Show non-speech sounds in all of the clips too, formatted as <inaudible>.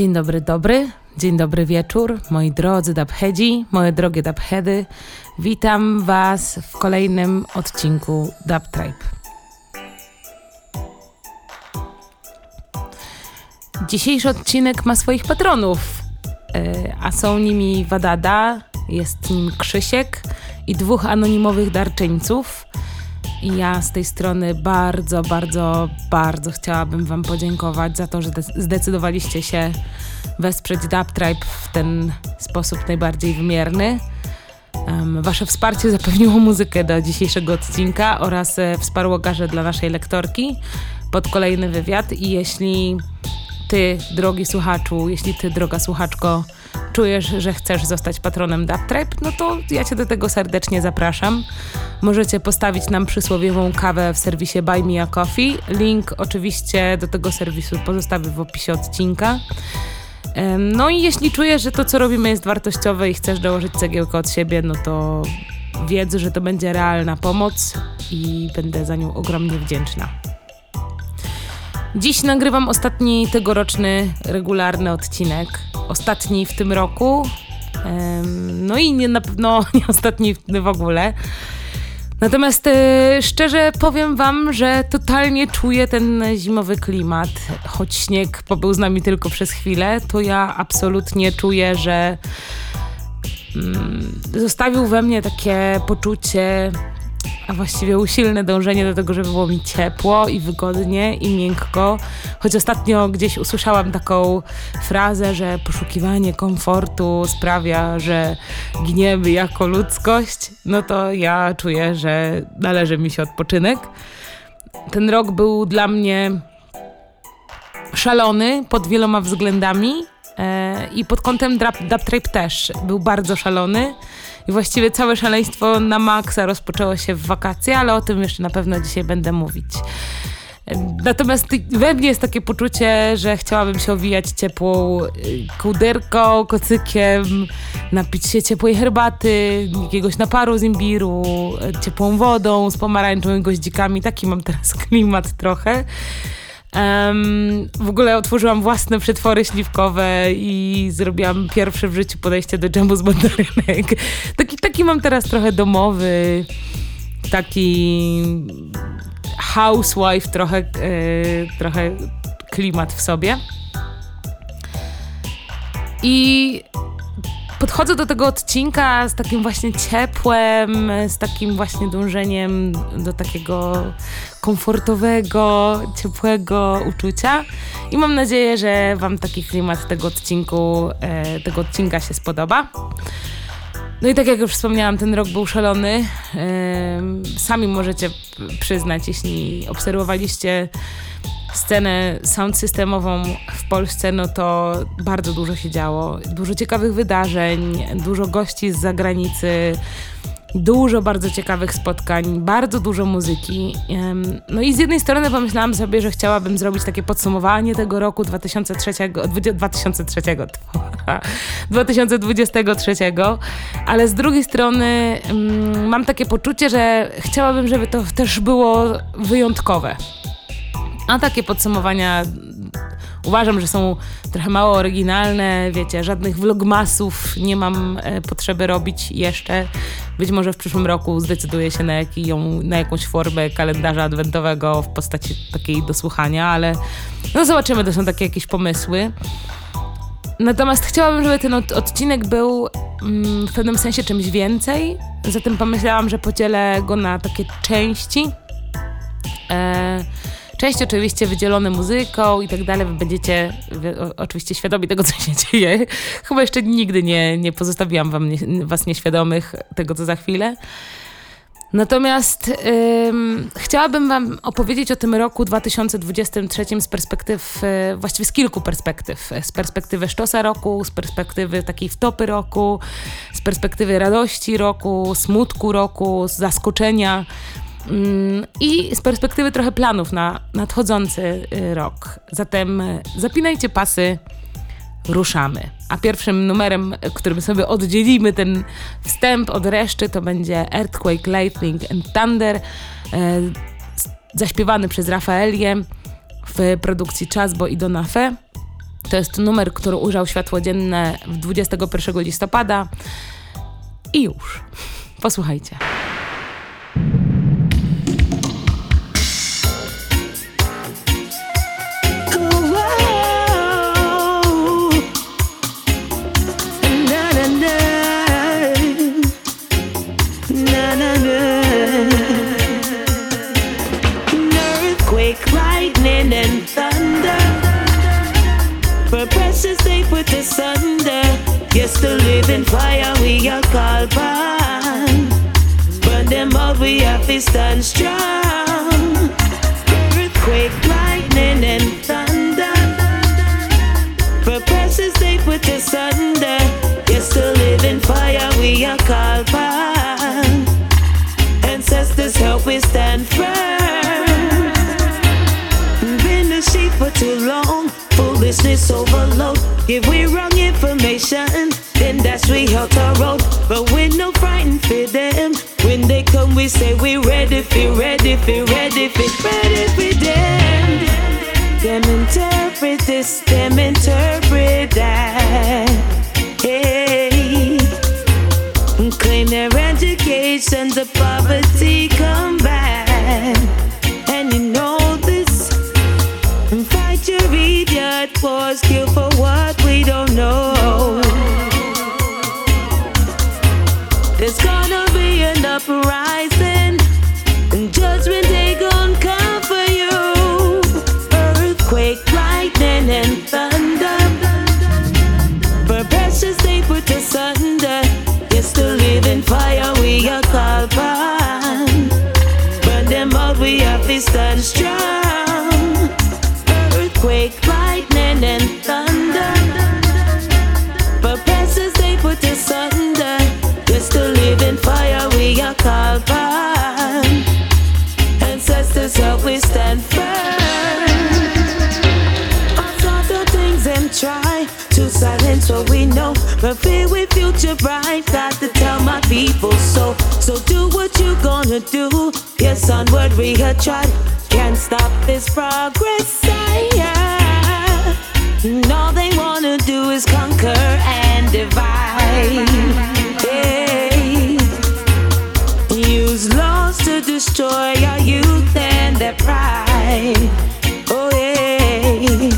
Dzień dobry, dobry. Dzień dobry wieczór, moi drodzy dubheadzi, moje drogie dubheady. Witam Was w kolejnym odcinku Dub Tribe. Dzisiejszy odcinek ma swoich patronów, e, a są nimi Wadada, jest nim Krzysiek i dwóch anonimowych darczyńców. I ja z tej strony bardzo, bardzo, bardzo chciałabym Wam podziękować za to, że zdecydowaliście się wesprzeć Dub Tribe w ten sposób najbardziej wymierny. Wasze wsparcie zapewniło muzykę do dzisiejszego odcinka oraz e, wsparło garze dla naszej lektorki pod kolejny wywiad. I jeśli ty, drogi słuchaczu, jeśli ty, droga słuchaczko, czujesz, że chcesz zostać patronem DubTribe, no to ja cię do tego serdecznie zapraszam. Możecie postawić nam przysłowiową kawę w serwisie Buy Me a Coffee. Link oczywiście do tego serwisu pozostawię w opisie odcinka. No i jeśli czujesz, że to co robimy jest wartościowe i chcesz dołożyć cegiełkę od siebie, no to wiedz, że to będzie realna pomoc i będę za nią ogromnie wdzięczna. Dziś nagrywam ostatni tegoroczny regularny odcinek. Ostatni w tym roku. No i nie, na pewno <laughs> nie ostatni w ogóle. Natomiast e, szczerze powiem Wam, że totalnie czuję ten zimowy klimat. Choć śnieg pobył z nami tylko przez chwilę, to ja absolutnie czuję, że mm, zostawił we mnie takie poczucie a właściwie usilne dążenie do tego, żeby było mi ciepło i wygodnie i miękko. Choć ostatnio gdzieś usłyszałam taką frazę, że poszukiwanie komfortu sprawia, że gniemy jako ludzkość, no to ja czuję, że należy mi się odpoczynek. Ten rok był dla mnie szalony pod wieloma względami e, i pod kątem Dub też był bardzo szalony. I właściwie całe szaleństwo na maksa rozpoczęło się w wakacje, ale o tym jeszcze na pewno dzisiaj będę mówić. Natomiast we mnie jest takie poczucie, że chciałabym się owijać ciepłą y, kołderką, kocykiem, napić się ciepłej herbaty, jakiegoś naparu z imbiru, ciepłą wodą z pomarańczą i goździkami. Taki mam teraz <laughs> klimat trochę. Um, w ogóle otworzyłam własne przetwory śliwkowe i zrobiłam pierwsze w życiu podejście do dżemu z mandarynek. Taki, taki mam teraz trochę domowy, taki housewife, trochę, e, trochę klimat w sobie. I podchodzę do tego odcinka z takim właśnie ciepłem, z takim właśnie dążeniem do takiego komfortowego, ciepłego uczucia. I mam nadzieję, że Wam taki klimat tego odcinku, e, tego odcinka się spodoba. No i tak jak już wspomniałam, ten rok był szalony. Sami możecie przyznać, jeśli obserwowaliście scenę sound systemową w Polsce, no to bardzo dużo się działo. Dużo ciekawych wydarzeń, dużo gości z zagranicy, dużo bardzo ciekawych spotkań, bardzo dużo muzyki. No i z jednej strony pomyślałam sobie, że chciałabym zrobić takie podsumowanie tego roku 2003, 2003, 2023, ale z drugiej strony mam takie poczucie, że chciałabym, żeby to też było wyjątkowe. A takie podsumowania uważam, że są trochę mało oryginalne, wiecie, żadnych vlogmasów nie mam e, potrzeby robić jeszcze. Być może w przyszłym roku zdecyduję się na, na jakąś formę kalendarza adwentowego w postaci takiej do słuchania, ale no zobaczymy, to są takie jakieś pomysły. Natomiast chciałabym, żeby ten odcinek był mm, w pewnym sensie czymś więcej, zatem pomyślałam, że podzielę go na takie części. E, Część oczywiście wydzielone muzyką i tak dalej. Wy będziecie oczywiście świadomi tego, co się dzieje. <laughs> Chyba jeszcze nigdy nie, nie pozostawiłam wam nie, was nieświadomych tego, co za chwilę. Natomiast ym, chciałabym Wam opowiedzieć o tym roku 2023 z perspektyw, y, właściwie z kilku perspektyw. Z perspektywy sztosa roku, z perspektywy takiej wtopy roku, z perspektywy radości roku, smutku roku, zaskoczenia i z perspektywy trochę planów na nadchodzący y, rok. Zatem y, zapinajcie pasy, ruszamy. A pierwszym numerem, którym sobie oddzielimy ten wstęp od reszty, to będzie Earthquake, Lightning and Thunder, y, zaśpiewany przez Rafaelię w produkcji Czasbo i Donafe. To jest numer, który ujrzał światło dzienne 21 listopada. I już. Posłuchajcie. Yes, the living fire we are called upon. Burn them out, we have to stand strong. Earthquake, lightning, and thunder. Precious they put us under. Yes, the living fire we are called upon. Ancestors help we stand firm. Been a sheep for too long. Foolishness overload. If we that's we help our road. But we're no frightened for them. When they come, we say we ready for, ready for, ready for, ready Use lost to destroy our youth and their pride. Oh yeah.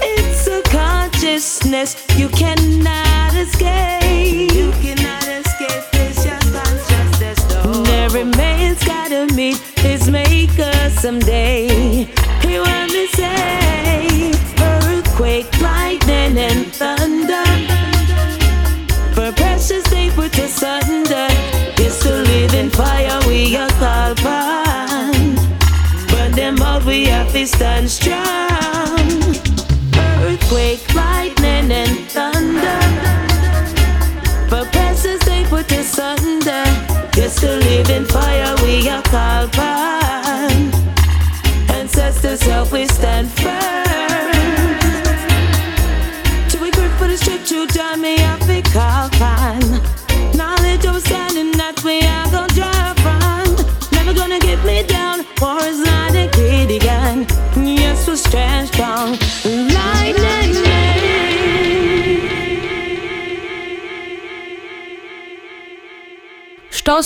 It's a consciousness you cannot escape. You cannot escape this your consciousness. And every man's gotta meet his maker someday. Have to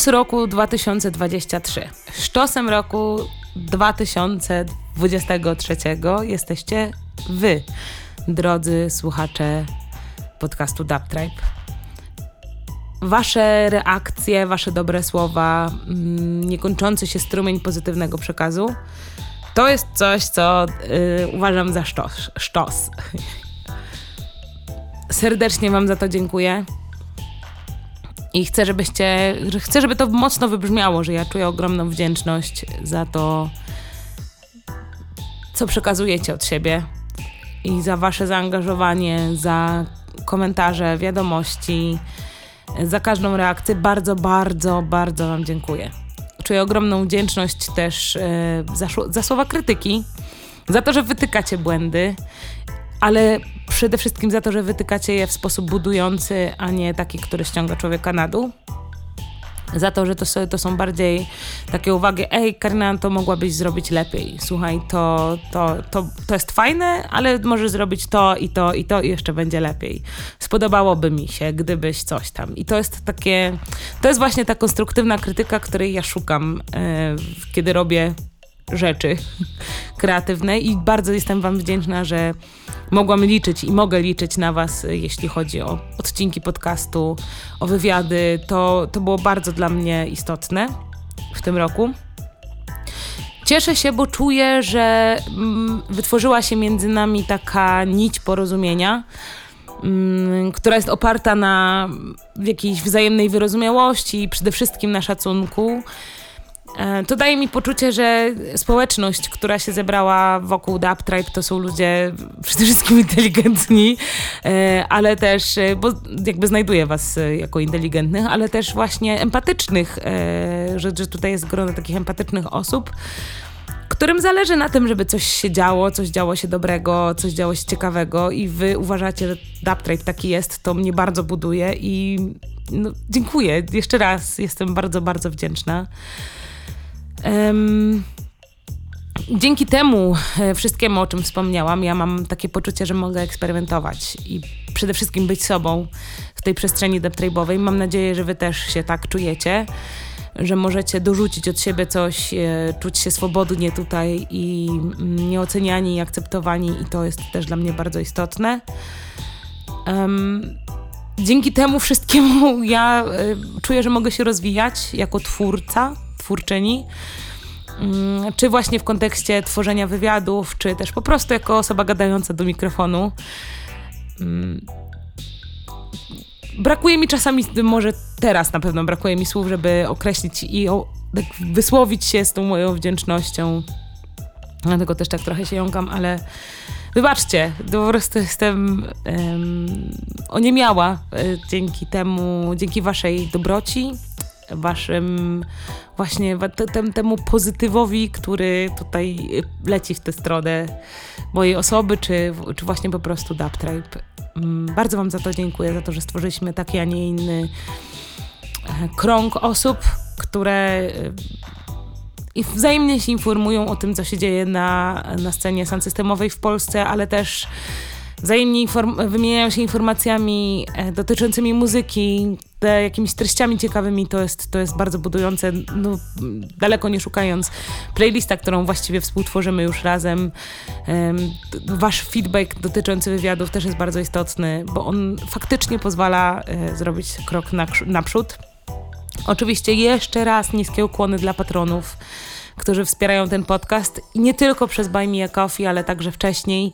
Sztos roku 2023. Sztosem roku 2023 jesteście wy, drodzy słuchacze podcastu Dub Tribe. Wasze reakcje, wasze dobre słowa, mm, niekończący się strumień pozytywnego przekazu to jest coś, co y, uważam za sztos. sztos. Serdecznie Wam za to dziękuję. I chcę, żebyście, że chcę, żeby to mocno wybrzmiało, że ja czuję ogromną wdzięczność za to, co przekazujecie od siebie i za wasze zaangażowanie, za komentarze, wiadomości, za każdą reakcję. Bardzo, bardzo, bardzo Wam dziękuję. Czuję ogromną wdzięczność też e, za, za słowa krytyki, za to, że wytykacie błędy, ale przede wszystkim za to, że wytykacie je w sposób budujący, a nie taki, który ściąga człowieka na dół. za to, że to, to są bardziej takie uwagi, ej Karina, to mogłabyś zrobić lepiej, słuchaj, to, to, to, to jest fajne, ale możesz zrobić to i to i to i jeszcze będzie lepiej. Spodobałoby mi się, gdybyś coś tam. I to jest takie, to jest właśnie ta konstruktywna krytyka, której ja szukam, e, kiedy robię rzeczy <laughs> kreatywne i bardzo jestem Wam wdzięczna, że mogłam liczyć i mogę liczyć na Was, jeśli chodzi o odcinki podcastu, o wywiady. To, to było bardzo dla mnie istotne w tym roku. Cieszę się, bo czuję, że mm, wytworzyła się między nami taka nić porozumienia, mm, która jest oparta na jakiejś wzajemnej wyrozumiałości i przede wszystkim na szacunku. E, to daje mi poczucie, że społeczność, która się zebrała wokół Dub Tribe, to są ludzie przede wszystkim inteligentni, e, ale też, e, bo jakby znajduję was jako inteligentnych, ale też właśnie empatycznych, że, że tutaj jest grono takich empatycznych osób, którym zależy na tym, żeby coś się działo, coś działo się dobrego, coś działo się ciekawego i wy uważacie, że Dub Tribe taki jest, to mnie bardzo buduje i no, dziękuję. Jeszcze raz jestem bardzo, bardzo wdzięczna. Um, dzięki temu e, wszystkiemu, o czym wspomniałam, ja mam takie poczucie, że mogę eksperymentować i przede wszystkim być sobą w tej przestrzeni deptrabowej. Mam nadzieję, że wy też się tak czujecie, że możecie dorzucić od siebie coś, e, czuć się swobodnie tutaj i mm, nieoceniani i akceptowani i to jest też dla mnie bardzo istotne. Um, dzięki temu wszystkiemu <laughs> ja y, czuję, że mogę się rozwijać jako twórca, twórczyni, mm, czy właśnie w kontekście tworzenia wywiadów, czy też po prostu jako osoba gadająca do mikrofonu. Mm, brakuje mi czasami, może teraz na pewno brakuje mi słów, żeby określić i tak wysłowić się z tą moją wdzięcznością. Dlatego też tak trochę się jąkam, ale wybaczcie, po prostu jestem um, oniemiała y, dzięki temu, dzięki waszej dobroci, waszym właśnie temu pozytywowi, który tutaj leci w tę stronę mojej osoby, czy, czy właśnie po prostu Dub Tribe. Mm, bardzo wam za to dziękuję, za to, że stworzyliśmy taki, a nie inny e, krąg osób, które e, i wzajemnie się informują o tym, co się dzieje na, na scenie systemowej w Polsce, ale też wzajemnie wymieniają się informacjami e, dotyczącymi muzyki, jakimiś treściami ciekawymi, to jest, to jest bardzo budujące, no, daleko nie szukając. Playlista, którą właściwie współtworzymy już razem. wasz feedback dotyczący wywiadów też jest bardzo istotny, bo on faktycznie pozwala e, zrobić krok naprzód. Oczywiście jeszcze raz niskie ukłony dla patronów którzy wspierają ten podcast nie tylko przez Buy Me a Coffee, ale także wcześniej.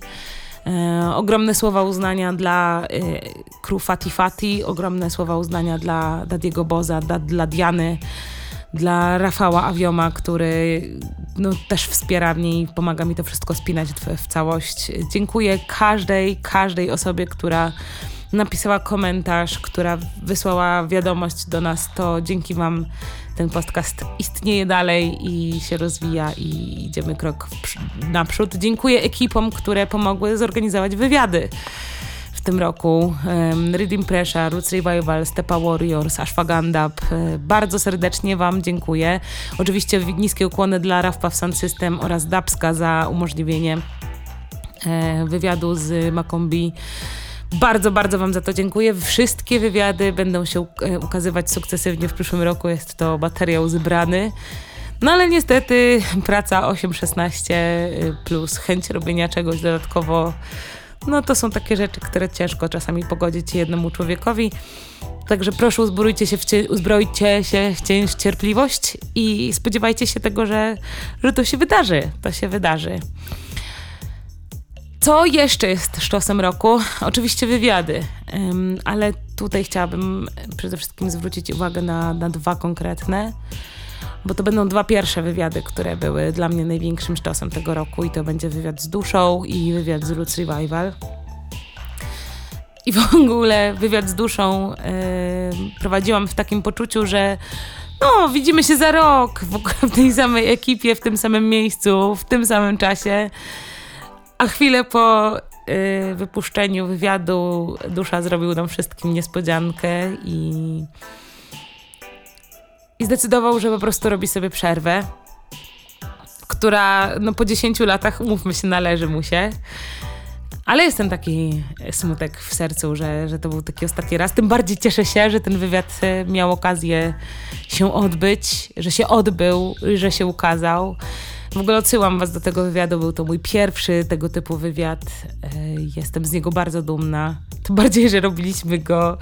E, ogromne słowa uznania dla e, crew Fati Fati, ogromne słowa uznania dla Dadiego Boza, da, dla Diany, dla Rafała Awioma, który no, też wspiera mnie i pomaga mi to wszystko spinać w, w całość. Dziękuję każdej, każdej osobie, która napisała komentarz, która wysłała wiadomość do nas, to dzięki Wam ten podcast istnieje dalej i się rozwija i idziemy krok naprzód. Dziękuję ekipom, które pomogły zorganizować wywiady w tym roku. Um, Reading Pressure, Roots Revival, Stepa Warriors, Ashwagandha. Bardzo serdecznie Wam dziękuję. Oczywiście niskie ukłony dla Rafpa Sound System oraz Dapska za umożliwienie e, wywiadu z Makombi bardzo, bardzo Wam za to dziękuję. Wszystkie wywiady będą się e, ukazywać sukcesywnie w przyszłym roku. Jest to materiał zebrany. No ale niestety praca 8-16 e, plus chęć robienia czegoś dodatkowo, no to są takie rzeczy, które ciężko czasami pogodzić jednemu człowiekowi. Także proszę uzbrojcie się w, uzbrojcie się w cierpliwość i spodziewajcie się tego, że, że to się wydarzy. To się wydarzy. Co jeszcze jest sztosem roku? Oczywiście wywiady, ale tutaj chciałabym przede wszystkim zwrócić uwagę na, na dwa konkretne, bo to będą dwa pierwsze wywiady, które były dla mnie największym sztosem tego roku i to będzie wywiad z duszą i wywiad z Roots Revival. I w ogóle wywiad z duszą prowadziłam w takim poczuciu, że no, widzimy się za rok w ogóle w tej samej ekipie, w tym samym miejscu, w tym samym czasie. A chwilę po y, wypuszczeniu wywiadu Dusza zrobił nam wszystkim niespodziankę i i zdecydował, że po prostu robi sobie przerwę, która no, po 10 latach, umówmy się, należy mu się. Ale jest ten taki smutek w sercu, że, że to był taki ostatni raz. Tym bardziej cieszę się, że ten wywiad e, miał okazję się odbyć, że się odbył, że się ukazał. W ogóle odsyłam Was do tego wywiadu. Był to mój pierwszy tego typu wywiad. E, jestem z niego bardzo dumna. Tym bardziej, że robiliśmy go e,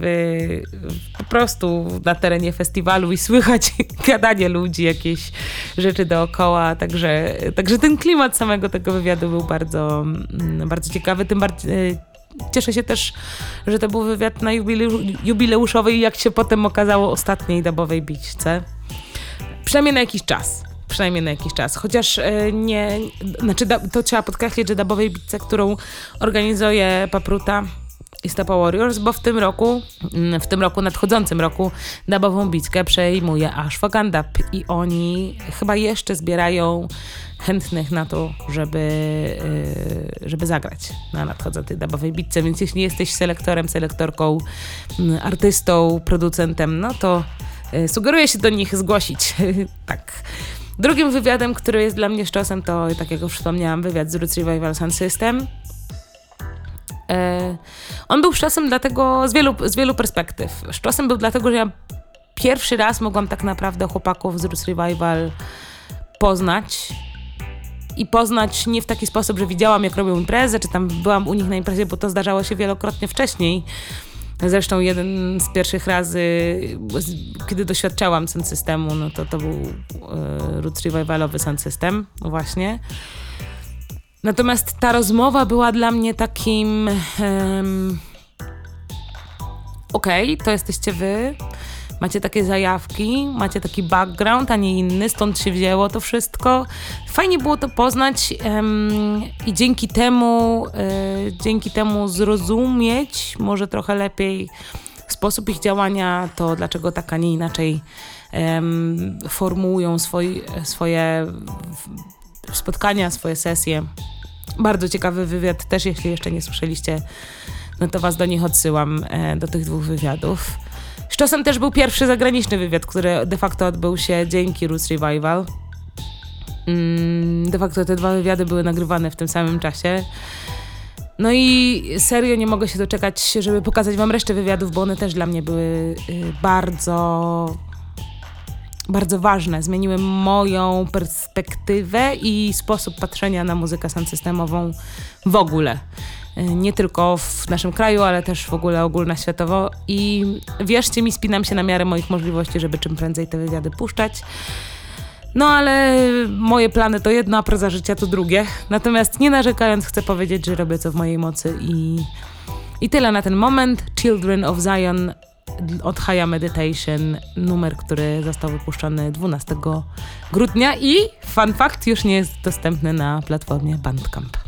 w, po prostu na terenie festiwalu i słychać <laughs> gadanie ludzi, jakieś rzeczy dookoła. Także, także ten klimat samego tego wywiadu był bardzo, mm, bardzo ciekawy. Tym bardziej e, cieszę się też, że to był wywiad na jubileuszowej, jak się potem okazało, ostatniej dabowej bićce. Przynajmniej na jakiś czas przynajmniej na jakiś czas. Chociaż e, nie, znaczy to trzeba podkreślić, że dabowej bitce, którą organizuje Papruta i Stopa Warriors, bo w tym roku, mm, w tym roku, nadchodzącym roku, dabową bitkę przejmuje Ashwagandha i oni chyba jeszcze zbierają chętnych na to, żeby, e, żeby zagrać na nadchodzącej dabowej bitce, więc jeśli jesteś selektorem, selektorką, mm, artystą, producentem, no to e, sugeruję się do nich zgłosić. <laughs> tak. Drugim wywiadem, który jest dla mnie sztosem, to, tak jak już wspomniałam, wywiad z Roots Revival Sound System. E, on był sztosem dlatego z wielu, z wielu perspektyw. Sztosem był dlatego, że ja pierwszy raz mogłam tak naprawdę chłopaków z Roots Revival poznać. I poznać nie w taki sposób, że widziałam, jak robią imprezę, czy tam byłam u nich na imprezie, bo to zdarzało się wielokrotnie wcześniej Zresztą jeden z pierwszych razy, kiedy doświadczałam sound systemu, no to to był e, Roots Revivalowy sound system, właśnie. Natomiast ta rozmowa była dla mnie takim um, okej, okay, to jesteście wy, macie takie zajawki, macie taki background, a nie inny, stąd się wzięło to wszystko. Fajnie było to poznać i dzięki temu, y, dzięki temu zrozumieć może trochę lepiej sposób ich działania, to dlaczego tak, a nie inaczej um, formułują swoi, swoje spotkania, swoje sesje. Bardzo ciekawy wywiad, też jeśli jeszcze nie słyszeliście, no to was do nich odsyłam, e, do tych dwóch wywiadów. Z czasem też był pierwszy zagraniczny wywiad, który de facto odbył się dzięki Roots Revival. Mm, de facto te dwa wywiady były nagrywane w tym samym czasie. No i serio nie mogę się doczekać, żeby pokazać wam resztę wywiadów, bo one też dla mnie były y, bardzo bardzo ważne. Zmieniły moją perspektywę i sposób patrzenia na muzykę systemową w ogóle. Y, nie tylko w naszym kraju, ale też w ogóle ogólnoświatowo. I wierzcie mi, spinam się na miarę moich możliwości, żeby czym prędzej te wywiady puszczać. No ale moje plany to jedno, a proza życia to drugie. Natomiast nie narzekając, chcę powiedzieć, że robię co w mojej mocy i, i tyle na ten moment. Children of Zion od Haya Meditation, numer, który został wypuszczony 12 grudnia i fun fact już nie jest dostępny na platformie Bandcamp.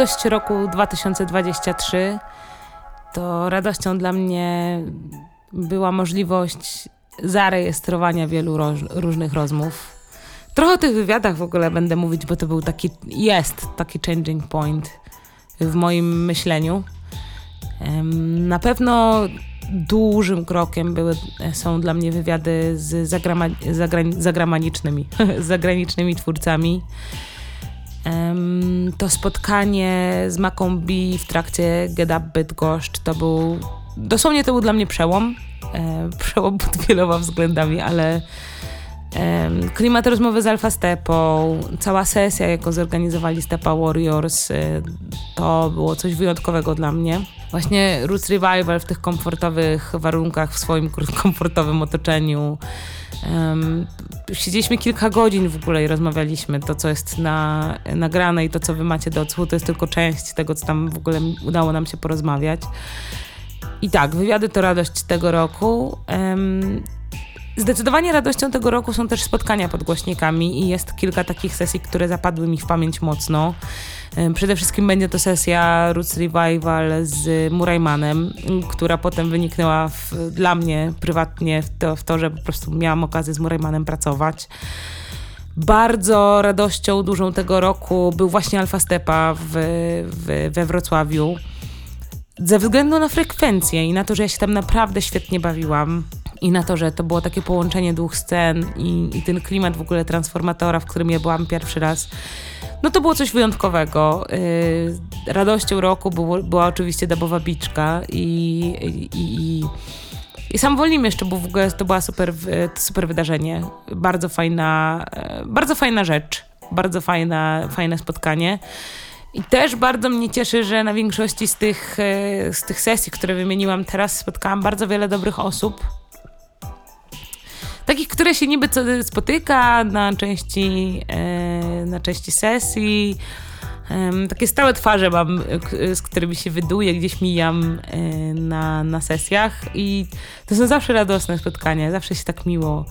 Radość roku 2023 to radością dla mnie była możliwość zarejestrowania wielu roż, różnych rozmów. Trochę o tych wywiadach w ogóle będę mówić, bo to był taki, jest taki changing point w moim myśleniu. Na pewno dużym krokiem były, są dla mnie wywiady z zagrama, zagranicznymi, <laughs> zagranicznymi twórcami. To spotkanie z Maką B w trakcie Get Up Bydgoszcz to był, dosłownie to był dla mnie przełom. E, <laughs> przełom pod wieloma względami, ale klimat rozmowy z Alfa Stepą, cała sesja, jaką zorganizowali Stepa Warriors, e, to było coś wyjątkowego dla mnie. Właśnie Roots Revival w tych komfortowych warunkach, w swoim <laughs> komfortowym otoczeniu. Um, siedzieliśmy kilka godzin w ogóle i rozmawialiśmy. To, co jest na, nagrane i to, co wy macie do odsłuchu, to jest tylko część tego, co tam w ogóle udało nam się porozmawiać. I tak, wywiady to radość tego roku. Um, Zdecydowanie radością tego roku są też spotkania pod głośnikami i jest kilka takich sesji, które zapadły mi w pamięć mocno. Przede wszystkim będzie to sesja Roots Revival z Muraymanem, która potem wyniknęła w, dla mnie prywatnie w to, w to, że po prostu miałam okazję z Muraymanem pracować. Bardzo radością dużą tego roku był właśnie Alfa Stepa w, w, we Wrocławiu. Ze względu na frekwencję i na to, że ja się tam naprawdę świetnie bawiłam i na to, że to było takie połączenie dwóch scen i, i ten klimat w ogóle transformatora, w którym ja byłam pierwszy raz, no to było coś wyjątkowego. Yy, radością roku było, była oczywiście Dabowa Biczka i, i, i, i sam Wolnim jeszcze, bo w ogóle to była super, super wydarzenie. Bardzo fajna, e, bardzo fajna rzecz. Bardzo fajna, fajne spotkanie. I też bardzo mnie cieszy, że na większości z tych, e, z tych sesji, które wymieniłam teraz, spotkałam bardzo wiele dobrych osób, takich, które się niby spotyka na części, e, na części sesji. Takie stałe twarze mam, z którymi się wyduję, gdzieś mijam e, na, na sesjach i to są zawsze radosne spotkania, zawsze się tak miło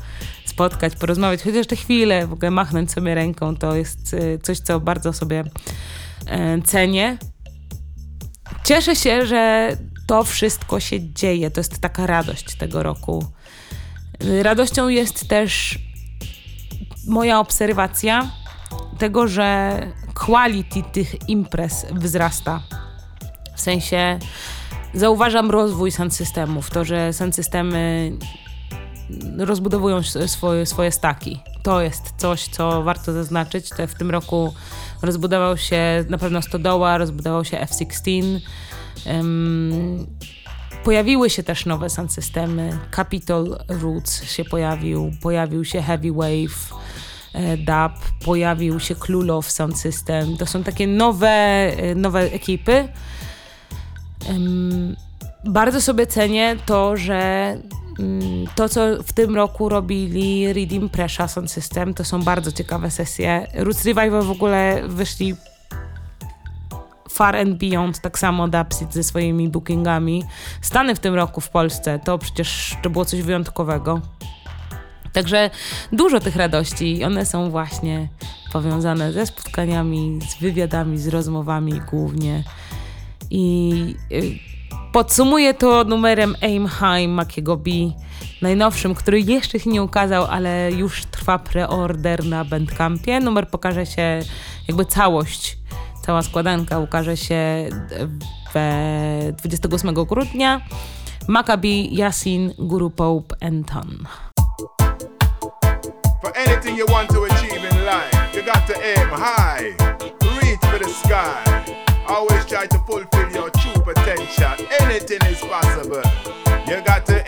spotkać, porozmawiać, chociaż te chwile, w ogóle machnąć sobie ręką, to jest e, coś, co bardzo sobie cenię. Cieszę się, że to wszystko się dzieje, to jest taka radość tego roku. Radością jest też moja obserwacja tego, że quality tych imprez wzrasta. W sensie zauważam rozwój systemów, to, że systemy rozbudowują swoje, swoje staki. To jest coś, co warto zaznaczyć. W tym roku rozbudował się na pewno Stodoła, rozbudował się F16. Um, Pojawiły się też nowe sound systemy. Capitol Roots się pojawił, pojawił się Heavy Wave, e, Dub, pojawił się Klulow Sound System. To są takie nowe, e, nowe ekipy. Bardzo sobie cenię to, że mm, to, co w tym roku robili Reading Pressure Sound System, to są bardzo ciekawe sesje. Roots Revival w ogóle wyszli Far and Beyond, tak samo Dapsit ze swoimi bookingami. Stany w tym roku w Polsce, to przecież to było coś wyjątkowego. Także dużo tych radości i one są właśnie powiązane ze spotkaniami, z wywiadami, z rozmowami głównie. I y, podsumuję to numerem Aim High Makiego B, najnowszym, który jeszcze się nie ukazał, ale już trwa preorder na Bandcampie. Numer pokaże się jakby całość Cała składanka ukaże się we 28 grudnia. Maccabi, Yasin, Guru Pope and Ton. For anything you want to achieve in life, you got to aim high, reach for the sky. Always try to fulfill your true potential. Anything is possible. You got to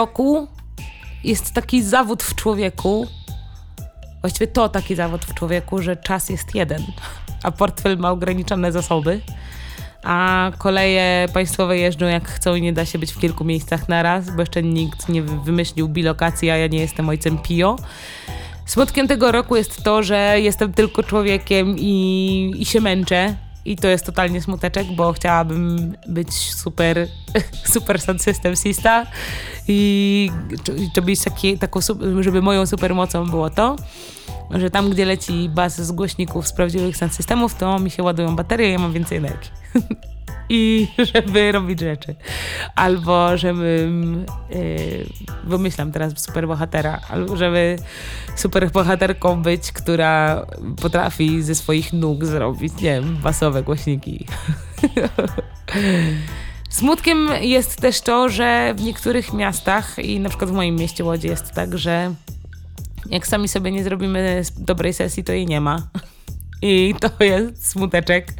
roku jest taki zawód w człowieku. Właściwie to taki zawód w człowieku, że czas jest jeden, a portfel ma ograniczone zasoby. A koleje państwowe jeżdżą jak chcą i nie da się być w kilku miejscach naraz, bo jeszcze nikt nie wy- wymyślił bilokacji, a ja nie jestem ojcem Pio. Smutkiem tego roku jest to, że jestem tylko człowiekiem i, i się męczę. I to jest totalnie smuteczek, bo chciałabym być super, <laughs> super sound system sista i być taki, taką, żeby moją supermocą było to, że tam, gdzie leci bas z głośników z prawdziwych sound systemów, to mi się ładują baterie i ja mam więcej energii. <laughs> I <laughs> żeby robić rzeczy. Albo żebym, yy, wymyślam teraz superbohatera, albo żeby superbohaterką być, która potrafi ze swoich nóg zrobić, nie wiem, basowe głośniki. <laughs> Smutkiem jest też to, że w niektórych miastach i na przykład w moim mieście Łodzi jest tak, że jak sami sobie nie zrobimy dobrej sesji, to jej nie ma. <laughs> I to jest smuteczek.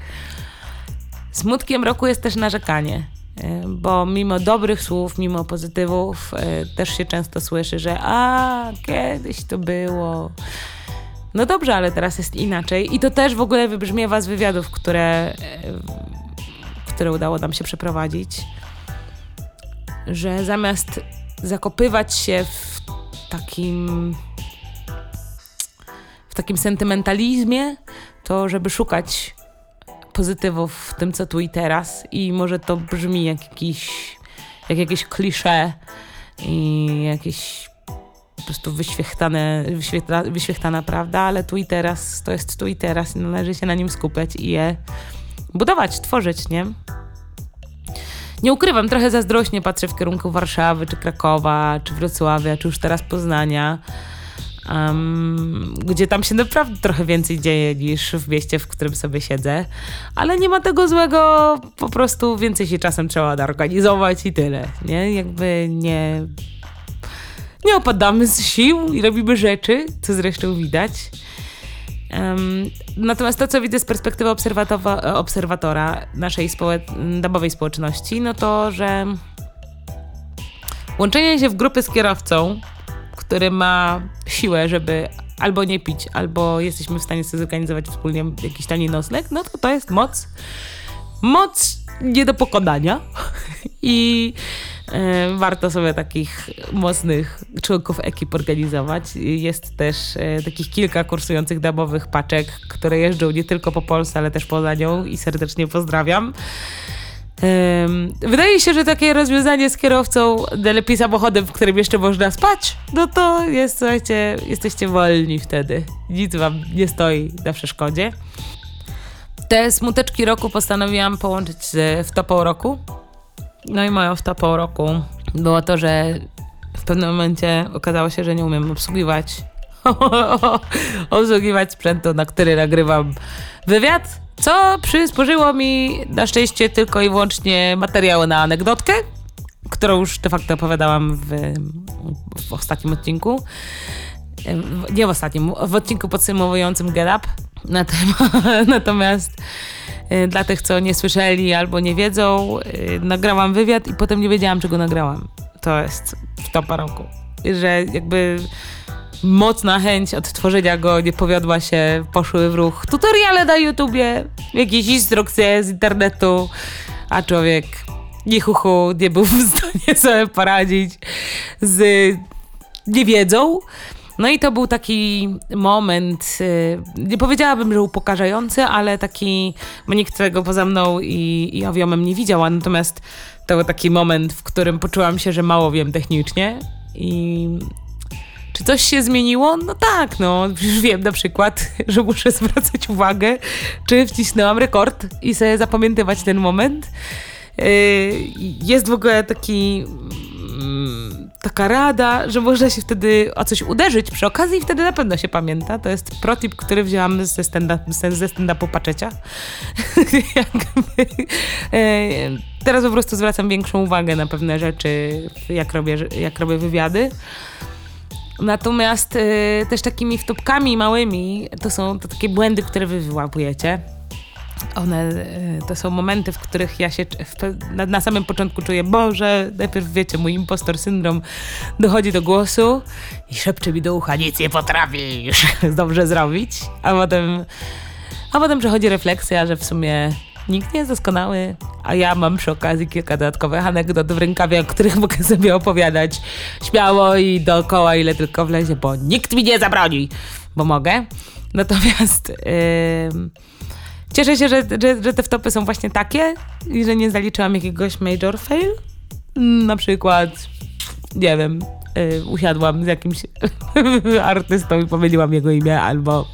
Smutkiem roku jest też narzekanie, y, bo mimo dobrych słów, mimo pozytywów, y, też się często słyszy, że a kiedyś to było. No dobrze, ale teraz jest inaczej. I to też w ogóle wybrzmiewa z wywiadów, które, y, które udało nam się przeprowadzić, że zamiast zakopywać się w takim w takim sentymentalizmie, to żeby szukać pozytywów w tym, co tu i teraz i może to brzmi jak jakiś, jak jakieś klisze i jakieś po prostu wyświechtane, wyświetla, wyświechtana prawda, ale tu i teraz to jest tu i teraz i należy się na nim skupiać i je budować, tworzyć, nie? Nie ukrywam, trochę zazdrośnie patrzę w kierunku Warszawy, czy Krakowa, czy Wrocławia, czy już teraz Poznania, um, gdzie tam się naprawdę trochę więcej dzieje niż w mieście, w którym sobie siedzę. Ale nie ma tego złego, po prostu więcej się czasem trzeba organizować i tyle, nie? Jakby nie... Nie opadamy z sił i robimy rzeczy, co zresztą widać. Em, natomiast to, co widzę z perspektywy obserwatora naszej społe- domowej społeczności, no to, że łączenie się w grupy z kierowcą, który ma siłę, żeby albo nie pić, albo jesteśmy w stanie sobie zorganizować wspólnie jakiś tani nocleg, no to to jest moc. Moc nie do pokonania. <laughs> I e, warto sobie takich mocnych członków ekip organizować. Jest też e, takich kilka kursujących damowych paczek, które jeżdżą nie tylko po Polsce, ale też poza nią i serdecznie pozdrawiam. Wydaje się, że takie rozwiązanie z kierowcą, najlepiej samochodem, w którym jeszcze można spać, no to jest, słuchajcie, jesteście wolni wtedy. Nic wam nie stoi na przeszkodzie. Te smuteczki roku postanowiłam połączyć z wtopą roku. No i moją wtopą roku było to, że w pewnym momencie okazało się, że nie umiem obsługiwać <laughs> obsługiwać sprzętu, na który nagrywam wywiad, co przysporzyło mi na szczęście tylko i wyłącznie materiały na anegdotkę, którą już de facto opowiadałam w, w ostatnim odcinku. W- Nie w ostatnim, w odcinku podsumowującym Get Up. <laughs> Natomiast y, dla tych, co nie słyszeli albo nie wiedzą, y, nagrałam wywiad i potem nie wiedziałam, czego nagrałam. To jest wtopa roku. Że jakby mocna chęć odtworzenia go nie powiodła się, poszły w ruch tutoriale na YouTubie, jakieś instrukcje z internetu, a człowiek nie huchu, nie był w stanie <laughs> sobie poradzić z niewiedzą. No i to był taki moment, y, nie powiedziałabym, że upokarzający, ale taki, bo nikt tego poza mną i, i Owiomem nie widział, natomiast to był taki moment, w którym poczułam się, że mało wiem technicznie i czy coś się zmieniło? No tak, no już wiem na przykład, <laughs> że muszę zwracać uwagę, czy wcisnęłam rekord i sobie zapamiętywać ten moment. y, jest w ogóle taki mm, taka rada, że można się wtedy o coś uderzyć przy okazji i wtedy na pewno się pamięta. To jest protip, który wzięłam ze stand-up, ze stand-upu Paczecia. <laughs> Jakby, e, Teraz po prostu zwracam większą uwagę na pewne rzeczy, jak robię, jak robię wywiady. Natomiast y, też takimi wtopkami małymi to są to takie błędy, które wy wyłapujecie. One y, to są momenty, w których ja się w, na, na samym początku czuję, Boże, najpierw wiecie, mój impostor syndrom dochodzi do głosu i szepcze mi do ucha, nic nie potrafisz <laughs> dobrze zrobić. A potem, a potem przychodzi refleksja, że w sumie nikt nie jest doskonały, a ja mam przy okazji kilka dodatkowych anegdot w rękawie, o których <laughs> mogę sobie opowiadać śmiało i dookoła, ile tylko wlezie, bo nikt mi nie zabroni, bo mogę. Natomiast yy, cieszę się, że, że, że te wtopy są właśnie takie i że nie zaliczyłam jakiegoś major fail. Na przykład, nie wiem, yy, usiadłam z jakimś <laughs> artystą i pomyliłam jego imię albo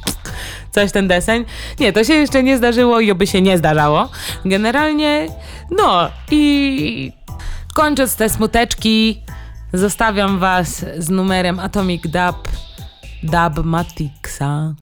coś ten deseń. Nie, to się jeszcze nie zdarzyło i oby się nie zdarzało. Generalnie, no i kończąc te smuteczki, zostawiam was z numerem Atomic Dub Dub Matixa.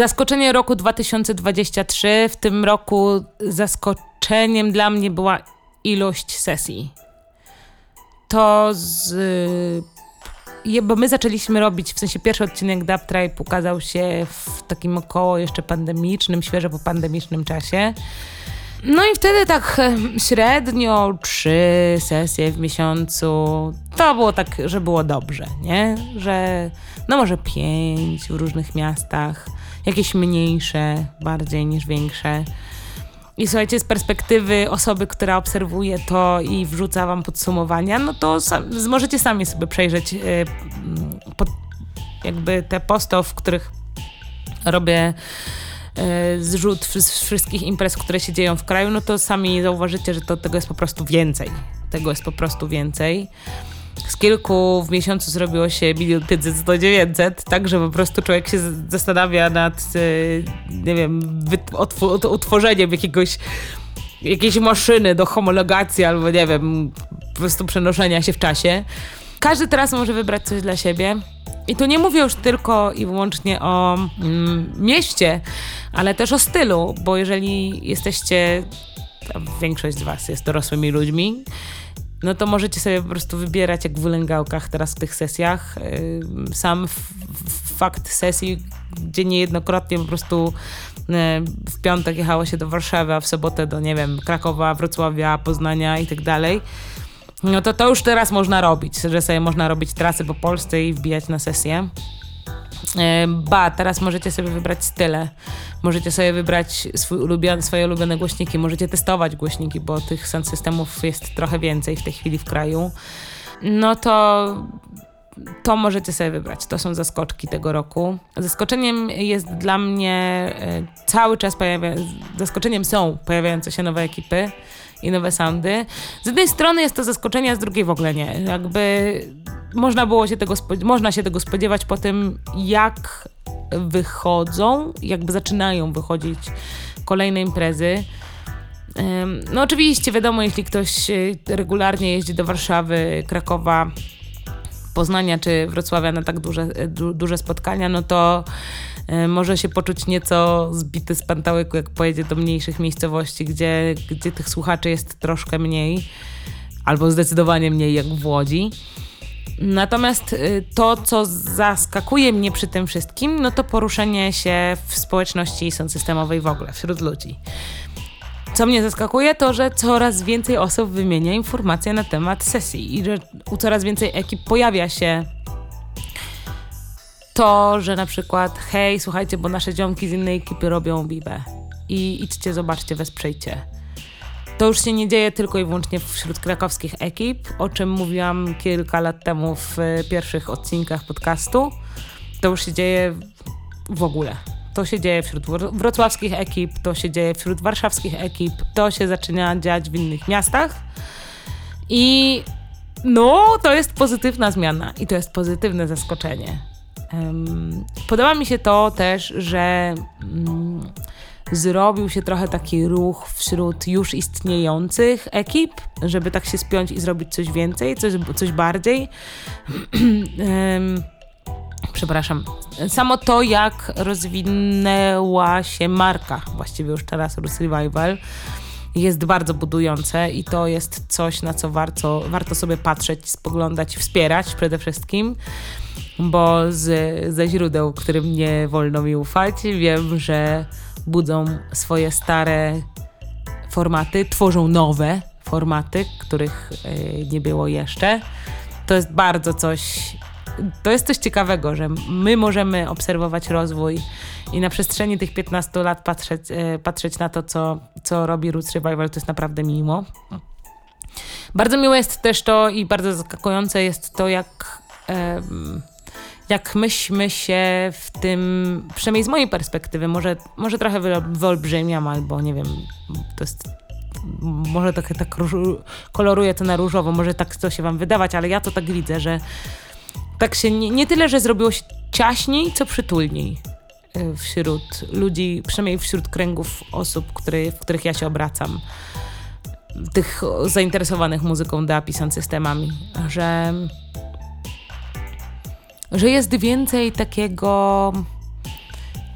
Zaskoczenie roku 2023. W tym roku zaskoczeniem dla mnie była ilość sesji. To z. Je, bo my zaczęliśmy robić, w sensie pierwszy odcinek Dub Tribe ukazał się w takim około jeszcze pandemicznym, świeżo po pandemicznym czasie. No i wtedy tak e, średnio trzy sesje w miesiącu. To było tak, że było dobrze, nie? Że no może pięć w różnych miastach, jakieś mniejsze bardziej niż większe. I słuchajcie, z perspektywy osoby, która obserwuje to i wrzuca wam podsumowania, no to sam, możecie sami sobie przejrzeć yy, pod, jakby te posty, w których robię yy, zrzut z wszystkich imprez, które się dzieją w kraju, no to sami zauważycie, że to, tego jest po prostu więcej. Tego jest po prostu więcej z kilku w miesiącu zrobiło się milion 500 do 900, tak, że po prostu człowiek się zastanawia nad, e, nie wiem, utworzeniem jakiegoś jakiejś maszyny do homologacji albo nie wiem, po prostu przenoszenia się w czasie. Każdy teraz może wybrać coś dla siebie. I tu nie mówię już tylko i wyłącznie o mm, mieście, ale też o stylu, bo jeżeli jesteście, większość z Was jest dorosłymi ludźmi, no to możecie sobie po prostu wybierać jak w wylęgałkach teraz w tych sesjach. Sam fakt sesji, gdzie niejednokrotnie po prostu w piątek jechało się do Warszawy, a w sobotę do, nie wiem, Krakowa, Wrocławia, Poznania i tak dalej. No to to już teraz można robić, że sobie można robić trasy po Polsce i wbijać na sesję. Ba, teraz możecie sobie wybrać style. Możecie sobie wybrać swój ulubiony, swoje ulubione głośniki. Możecie testować głośniki, bo tych sound systemów jest trochę więcej w tej chwili w kraju. No to to możecie sobie wybrać. To są zaskoczki tego roku. Zaskoczeniem jest dla mnie e, cały czas pojawia, zaskoczeniem są pojawiające się nowe ekipy i nowe soundy. Z jednej strony jest to zaskoczenie, a z drugiej w ogóle nie. Jakby można było się tego, można się tego spodziewać po tym, jak wychodzą, jakby zaczynają wychodzić kolejne imprezy. No oczywiście wiadomo, jeśli ktoś e, regularnie jeździ do Warszawy, Krakowa, Poznania czy Wrocławia na tak duże, e, du, duże spotkania, no to e, może się poczuć nieco zbity z pantałyku, jak pojedzie do mniejszych miejscowości, gdzie, gdzie tych słuchaczy jest troszkę mniej, albo zdecydowanie mniej jak w Łodzi. Natomiast y, to, co zaskakuje mnie przy tym wszystkim, no to poruszenie się w społeczności systemowej w ogóle, wśród ludzi. Co mnie zaskakuje, to że coraz więcej osób wymienia informacje na temat sesji i że u coraz więcej ekip pojawia się to, że na przykład hej, słuchajcie, bo nasze ziomki z innej ekipy robią bibę i idźcie, zobaczcie, wesprzyjcie. To już się nie dzieje tylko i wyłącznie wśród krakowskich ekip, o czym mówiłam kilka lat temu w pierwszych odcinkach podcastu. To już się dzieje w ogóle. To się dzieje wśród wrocławskich ekip, to się dzieje wśród warszawskich ekip, to się zaczyna dziać w innych miastach. I no, to jest pozytywna zmiana i to jest pozytywne zaskoczenie. Um, podoba mi się to też, że um, zrobił się trochę taki ruch wśród już istniejących ekip, żeby tak się spiąć i zrobić coś więcej, coś, coś bardziej. <clears throat> przepraszam, samo to, jak rozwinęła się marka, właściwie już teraz Rus Revival, jest bardzo budujące i to jest coś, na co warto, warto sobie patrzeć, spoglądać, wspierać przede wszystkim, bo z, ze źródeł, którym nie wolno mi ufać, wiem, że budzą swoje stare formaty, tworzą nowe formaty, których e, nie było jeszcze. To jest bardzo coś to jest coś ciekawego, że my możemy obserwować rozwój i na przestrzeni tych 15 lat patrzeć, e, patrzeć na to, co, co robi Roots Revival, to jest naprawdę miło. Bardzo miłe jest też to i bardzo zaskakujące jest to, jak, jak myśmy się w tym, przynajmniej z mojej perspektywy, może, może trochę wyolbrzymiam, albo nie wiem, to jest może trochę tak koloruje to na różowo, może tak to się wam wydawać, ale ja to tak widzę, że tak się nie, nie tyle, że zrobiło się ciaśniej, co przytulniej e, wśród ludzi, przynajmniej wśród kręgów osób, który, w których ja się obracam. Tych zainteresowanych muzyką DAP systemami, że, że jest więcej takiego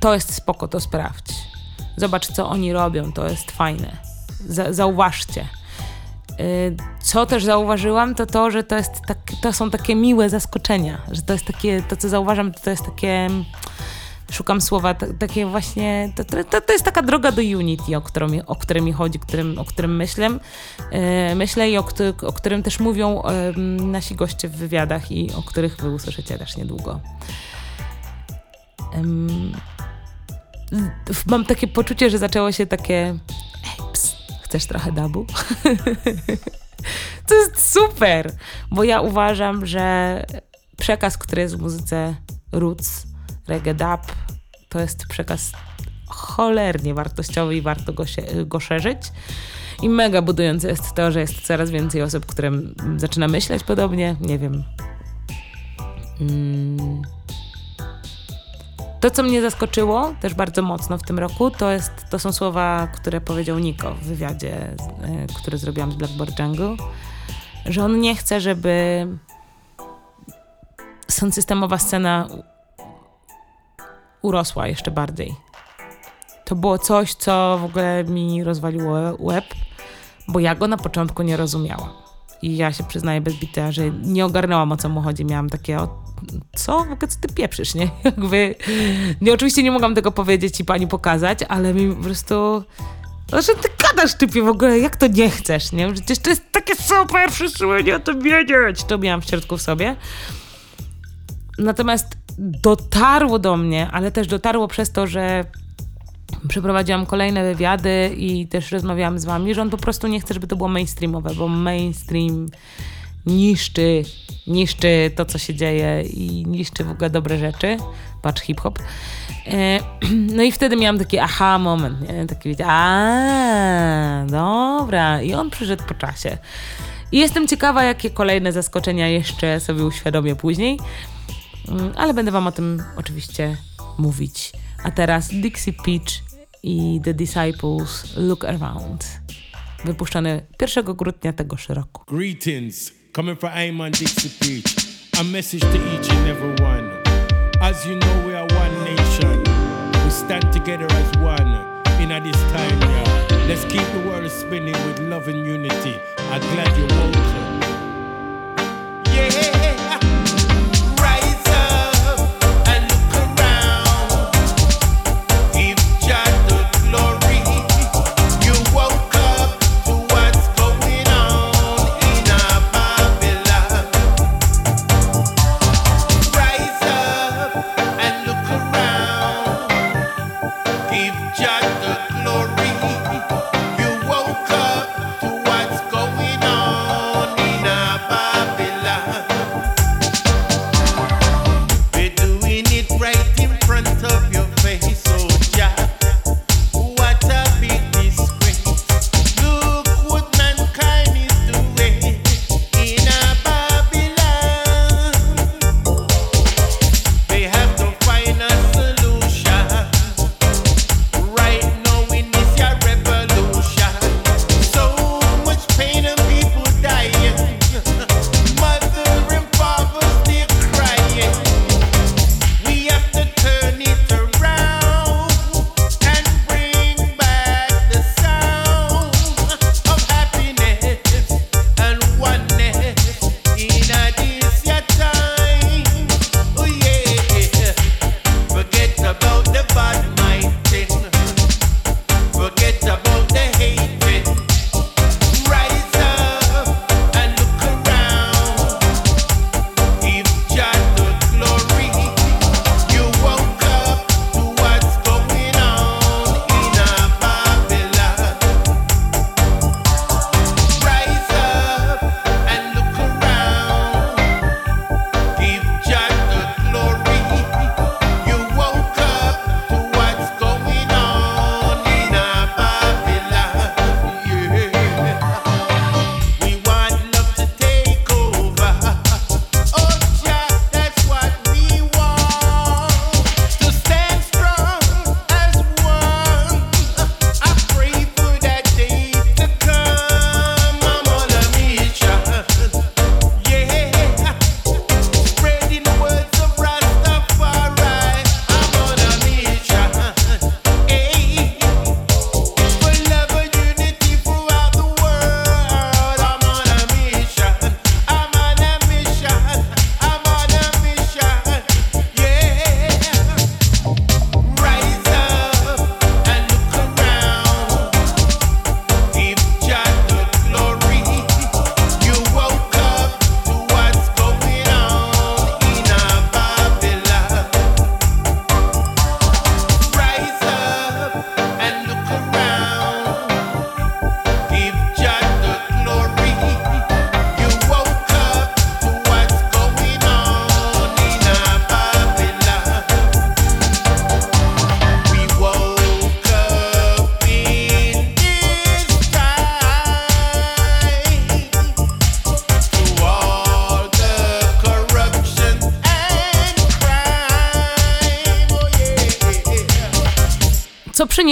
to jest spoko, to sprawdź. Zobacz, co oni robią, to jest fajne. Za, zauważcie. Y, Co też zauważyłam, to to, że to, jest tak, to są takie miłe zaskoczenia, że to jest takie, to co zauważam, to, to jest takie, szukam słowa, takie właśnie, to, to, to jest taka droga do Unity, o, którą, o którym mi chodzi, którym, o którym myślę, y, myślę i o, o którym też mówią em, nasi goście w wywiadach i o których wy usłyszycie też niedługo. Mam takie poczucie, że zaczęło się takie ej, ps, chcesz trochę dabu? <laughs> to jest super, bo ja uważam, że przekaz, który jest w muzyce roots, reggae dub, to jest przekaz cholernie wartościowy i warto go, się, go szerzyć. I mega budujące jest to, że jest coraz więcej osób, które zaczyna myśleć podobnie. Nie wiem. Mm. To, co mnie zaskoczyło też bardzo mocno w tym roku, to, jest, to są słowa, które powiedział Niko w wywiadzie, e, który zrobiłam z Blackboard Jungle, że on nie chce, żeby systemowa scena urosła jeszcze bardziej. To było coś, co w ogóle mi rozwaliło łeb, bo ja go na początku nie rozumiałam. I ja się przyznaję bez bicia, że nie ogarnęłam o co mu chodzi. Miałam takie, o, co? W ogóle co ty pieprzysz, nie? <laughs> Jakby, nie, oczywiście nie mogłam tego powiedzieć i pani pokazać, ale mi po prostu... Znaczy ty gadasz typie w ogóle, jak to nie chcesz, nie? Przecież to jest takie super, wszyscy powinni o tym wiedzieć. To miałam w środku w sobie. Natomiast dotarło do mnie, ale też dotarło przez to, że przeprowadziłam kolejne wywiady i też rozmawiałam z wami, że on po prostu nie chce, żeby to było mainstreamowe, bo mainstream niszczy, niszczy to, co się dzieje i niszczy w ogóle dobre rzeczy. Patrz, hip-hop. E, <clears throat> No i wtedy miałam taki aha moment, nie? Taki wiecie, a dobra. I on przyszedł po czasie. I jestem ciekawa, jakie kolejne zaskoczenia jeszcze sobie uświadomię później. Mm, Ale będę wam o tym oczywiście mówić. A teraz Dixie Peach i The Disciples Look Around. Wypuszczony 1 grudnia tegoż roku. Greetings, coming from Ayman Dixie Peach. A message to each and every one. As you know, we are one nation. We stand together as one in a this time, yeah. Let's keep the world spinning with love and unity. I'm glad you're woken. Yeah,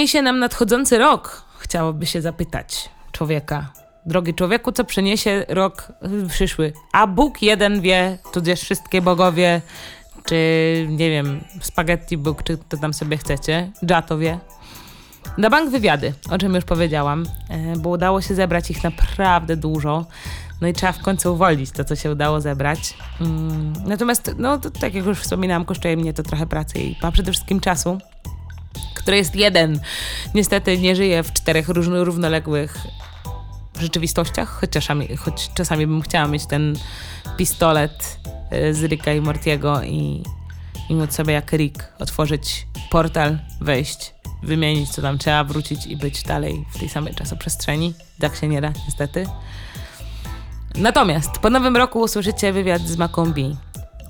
przyniesie nam nadchodzący rok? Chciałoby się zapytać człowieka. Drogi człowieku, co przyniesie rok przyszły? A Bóg jeden wie, tudzież wszystkie bogowie, czy nie wiem, spaghetti Bóg, czy to tam sobie chcecie. Jato wie. Na bank wywiady, o czym już powiedziałam, e, bo udało się zebrać ich naprawdę dużo. No i trzeba w końcu uwolnić to, co się udało zebrać. Mm, Natomiast, no tak jak już wspominałam, kosztuje mnie to trochę pracy i przede wszystkim czasu, który jest jeden. Niestety nie żyje w czterech różnych, równoległych rzeczywistościach, czasami, choć czasami bym chciała mieć ten pistolet e, z Ricka i Mortiego i, i móc sobie jak Rick otworzyć portal, wejść, wymienić co tam trzeba, wrócić i być dalej w tej samej czasoprzestrzeni. Tak się nie da, niestety. Natomiast po nowym roku usłyszycie wywiad z Macombi,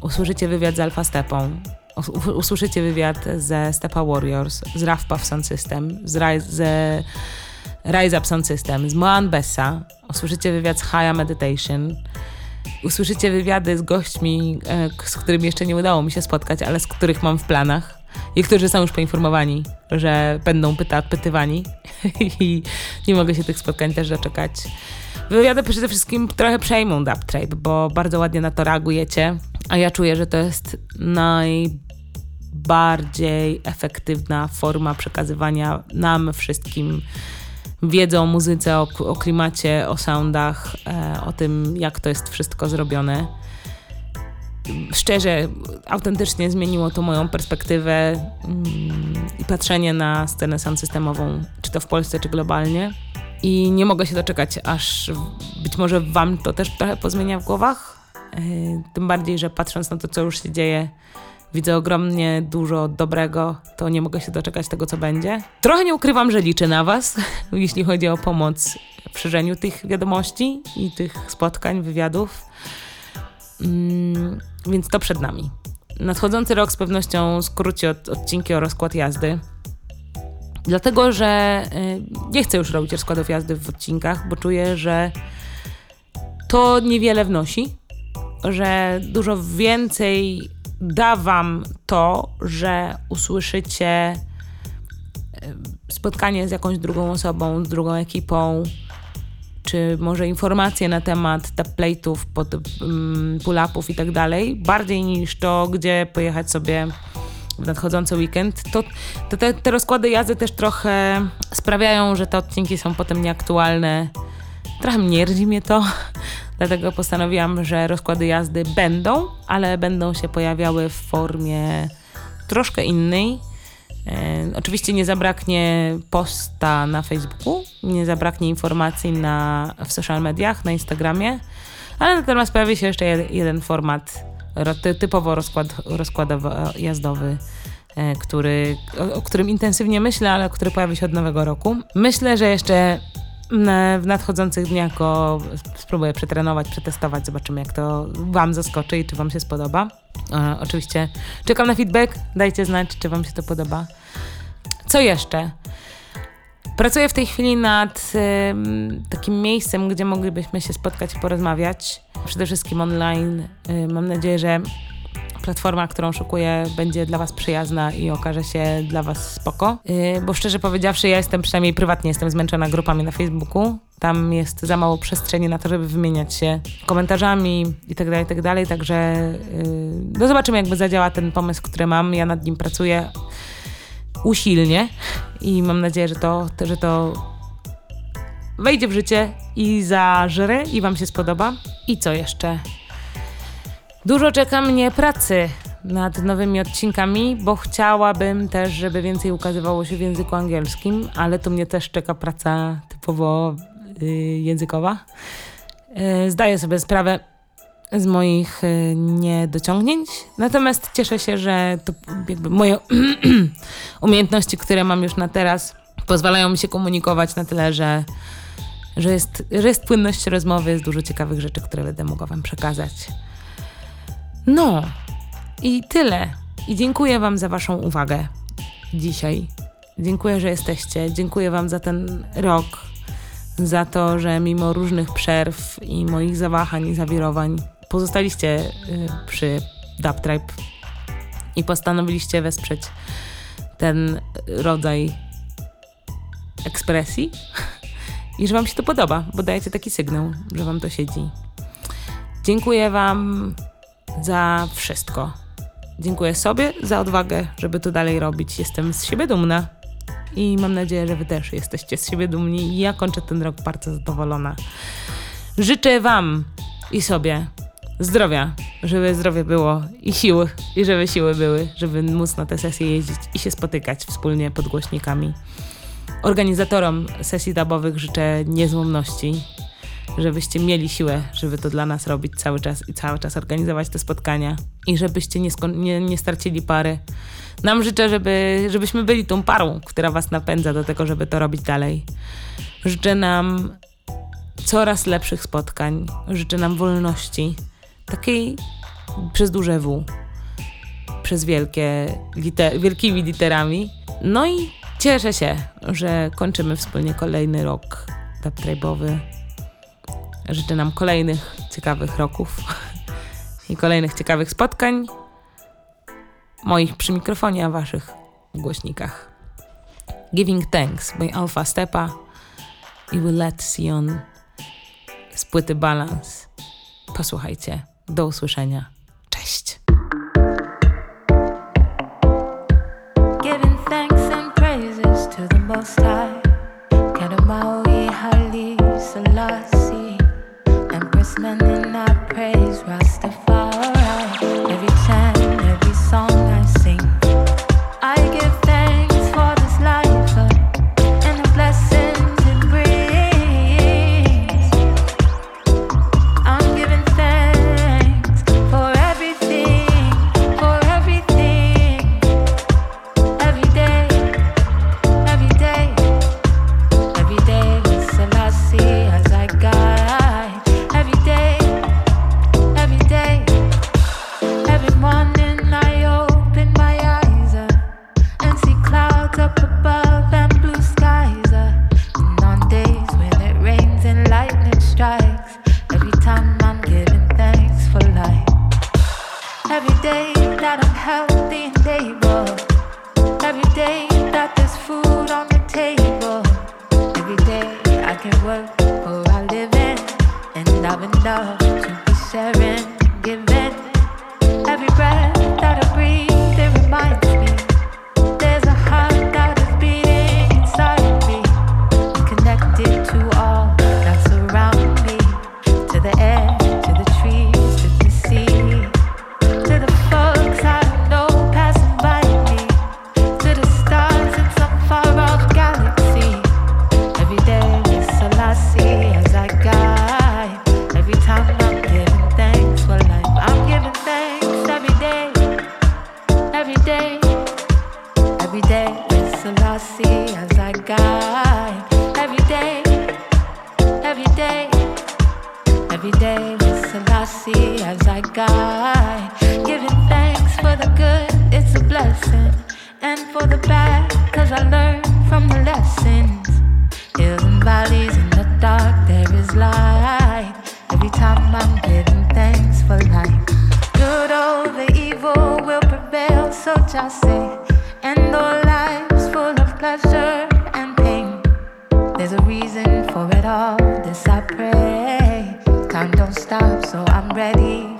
usłyszycie wywiad z Alpha Stepą, usłyszycie wywiad ze Stepa Warriors, z Raf Puff Sound System, z Rise, ze Rise Up Sound System, z Moan Bessa, usłyszycie wywiad z Haya Meditation, usłyszycie wywiady z gośćmi, e, z którymi jeszcze nie udało mi się spotkać, ale z których mam w planach. I którzy są już poinformowani, że będą pyta pytywani. <laughs> I nie mogę się tych spotkań też doczekać. Wywiady przede wszystkim trochę przejmą Dub Tribe, bo bardzo ładnie na to reagujecie, a ja czuję, że to jest najbardziej efektywna forma przekazywania nam wszystkim wiedzy o muzyce, o, o klimacie, o soundach, e, o tym, jak to jest wszystko zrobione. Szczerze, autentycznie zmieniło to moją perspektywę mm, i patrzenie na scenę sound systemową, czy to w Polsce, czy globalnie. I nie mogę się doczekać, aż być może Wam to też trochę pozmienia w głowach. E, Tym bardziej, że patrząc na to, co już się dzieje, widzę ogromnie dużo dobrego, to nie mogę się doczekać tego, co będzie. Trochę nie ukrywam, że liczę na Was, <laughs> jeśli chodzi o pomoc w szerzeniu tych wiadomości i tych spotkań, wywiadów. Mm, więc to przed nami. Nadchodzący rok z pewnością skróci od, odcinki o rozkład jazdy. Dlatego, że y, nie chcę już robić rozkładów jazdy w odcinkach, bo czuję, że to niewiele wnosi, że dużo więcej da wam to, że usłyszycie y, spotkanie z jakąś drugą osobą, z drugą ekipą, czy może informacje na temat taplate'ów, pod, um, pull-upów i tak dalej, bardziej niż to, gdzie pojechać sobie w nadchodzący weekend, to, to te, te rozkłady jazdy też trochę sprawiają, że te odcinki są potem nieaktualne. Trochę mierdzi mnie to, dlatego postanowiłam, że rozkłady jazdy będą, ale będą się pojawiały w formie troszkę innej. E, oczywiście nie zabraknie posta na Facebooku, nie zabraknie informacji na, w social mediach, na Instagramie, ale natomiast pojawi się jeszcze jed, jeden format typowo rozkład, rozkładowo-jazdowy, e, który, o, o którym intensywnie myślę, ale który pojawi się od nowego roku. Myślę, że jeszcze w nadchodzących dniach go spróbuję przetrenować, przetestować, zobaczymy jak to Wam zaskoczy i czy Wam się spodoba. E, oczywiście czekam na feedback, dajcie znać, czy Wam się to podoba. Co jeszcze? Pracuję w tej chwili nad takim miejscem, gdzie moglibyśmy się spotkać i porozmawiać. Przede wszystkim online. Y, mam nadzieję, że platforma, którą szukuję, będzie dla Was przyjazna i okaże się dla Was spoko. Y, bo szczerze powiedziawszy, ja jestem przynajmniej prywatnie jestem zmęczona grupami na Facebooku. Tam jest za mało przestrzeni na to, żeby wymieniać się komentarzami i tak dalej, i tak. Także y, no zobaczymy, jakby zadziała ten pomysł, który mam. Ja nad nim pracuję usilnie i mam nadzieję, że to, że to wejdzie w życie i zażre i Wam się spodoba. I co jeszcze? Dużo czeka mnie pracy nad nowymi odcinkami, bo chciałabym też, żeby więcej ukazywało się w języku angielskim, ale tu mnie też czeka praca typowo y, językowa. Y, zdaję sobie sprawę z moich y, niedociągnięć, natomiast cieszę się, że to moje <clears throat> umiejętności, które mam już na teraz, pozwalają mi się komunikować na tyle, że, że, jest, że jest płynność rozmowy, jest dużo ciekawych rzeczy, które będę mogła Wam przekazać. No i tyle. I dziękuję Wam za Waszą uwagę dzisiaj. Dziękuję, że jesteście. Dziękuję Wam za ten rok, za to, że mimo różnych przerw i moich zawahań i zawirowań pozostaliście y, przy Dub i postanowiliście wesprzeć ten rodzaj ekspresji <laughs> i że Wam się to podoba, bo dajecie taki sygnał, że Wam to siedzi. Dziękuję Wam za wszystko. Dziękuję sobie za odwagę, żeby to dalej robić. Jestem z siebie dumna i mam nadzieję, że Wy też jesteście z siebie dumni. Ja kończę ten rok bardzo zadowolona. Życzę Wam i sobie zdrowia, żeby zdrowie było i siły, i żeby siły były, żeby móc na te sesje jeździć i się spotykać wspólnie pod głośnikami. Organizatorom sesji dubowych życzę niezłomności, żebyście mieli siłę, żeby to dla nas robić cały czas i cały czas organizować te spotkania i żebyście nie, nie, nie stracili pary. Nam życzę, żeby, żebyśmy byli tą parą, która was napędza do tego, żeby to robić dalej. Życzę nam coraz lepszych spotkań, życzę nam wolności, takiej przez duże W, przez wielkie, liter- wielkimi literami. No i cieszę się, że kończymy wspólnie kolejny rok dub tribe'owy. Życzę nam kolejnych ciekawych roków <laughs> i kolejnych ciekawych spotkań. Moich przy mikrofonie, a waszych w głośnikach. Giving Thanks by Alpha Stepa i Will Let Sion z płyty Balance. Posłuchajcie. Do usłyszenia. Every day with Selassie as I guide. Giving thanks for the good, it's a blessing. And for the bad, cause I learn from the lessons. Hills and valleys in the dark, there is light. Every time I'm giving thanks for life. Good over evil will prevail, so just say. And all lives full of pleasure and pain. There's a reason stop, so I'm ready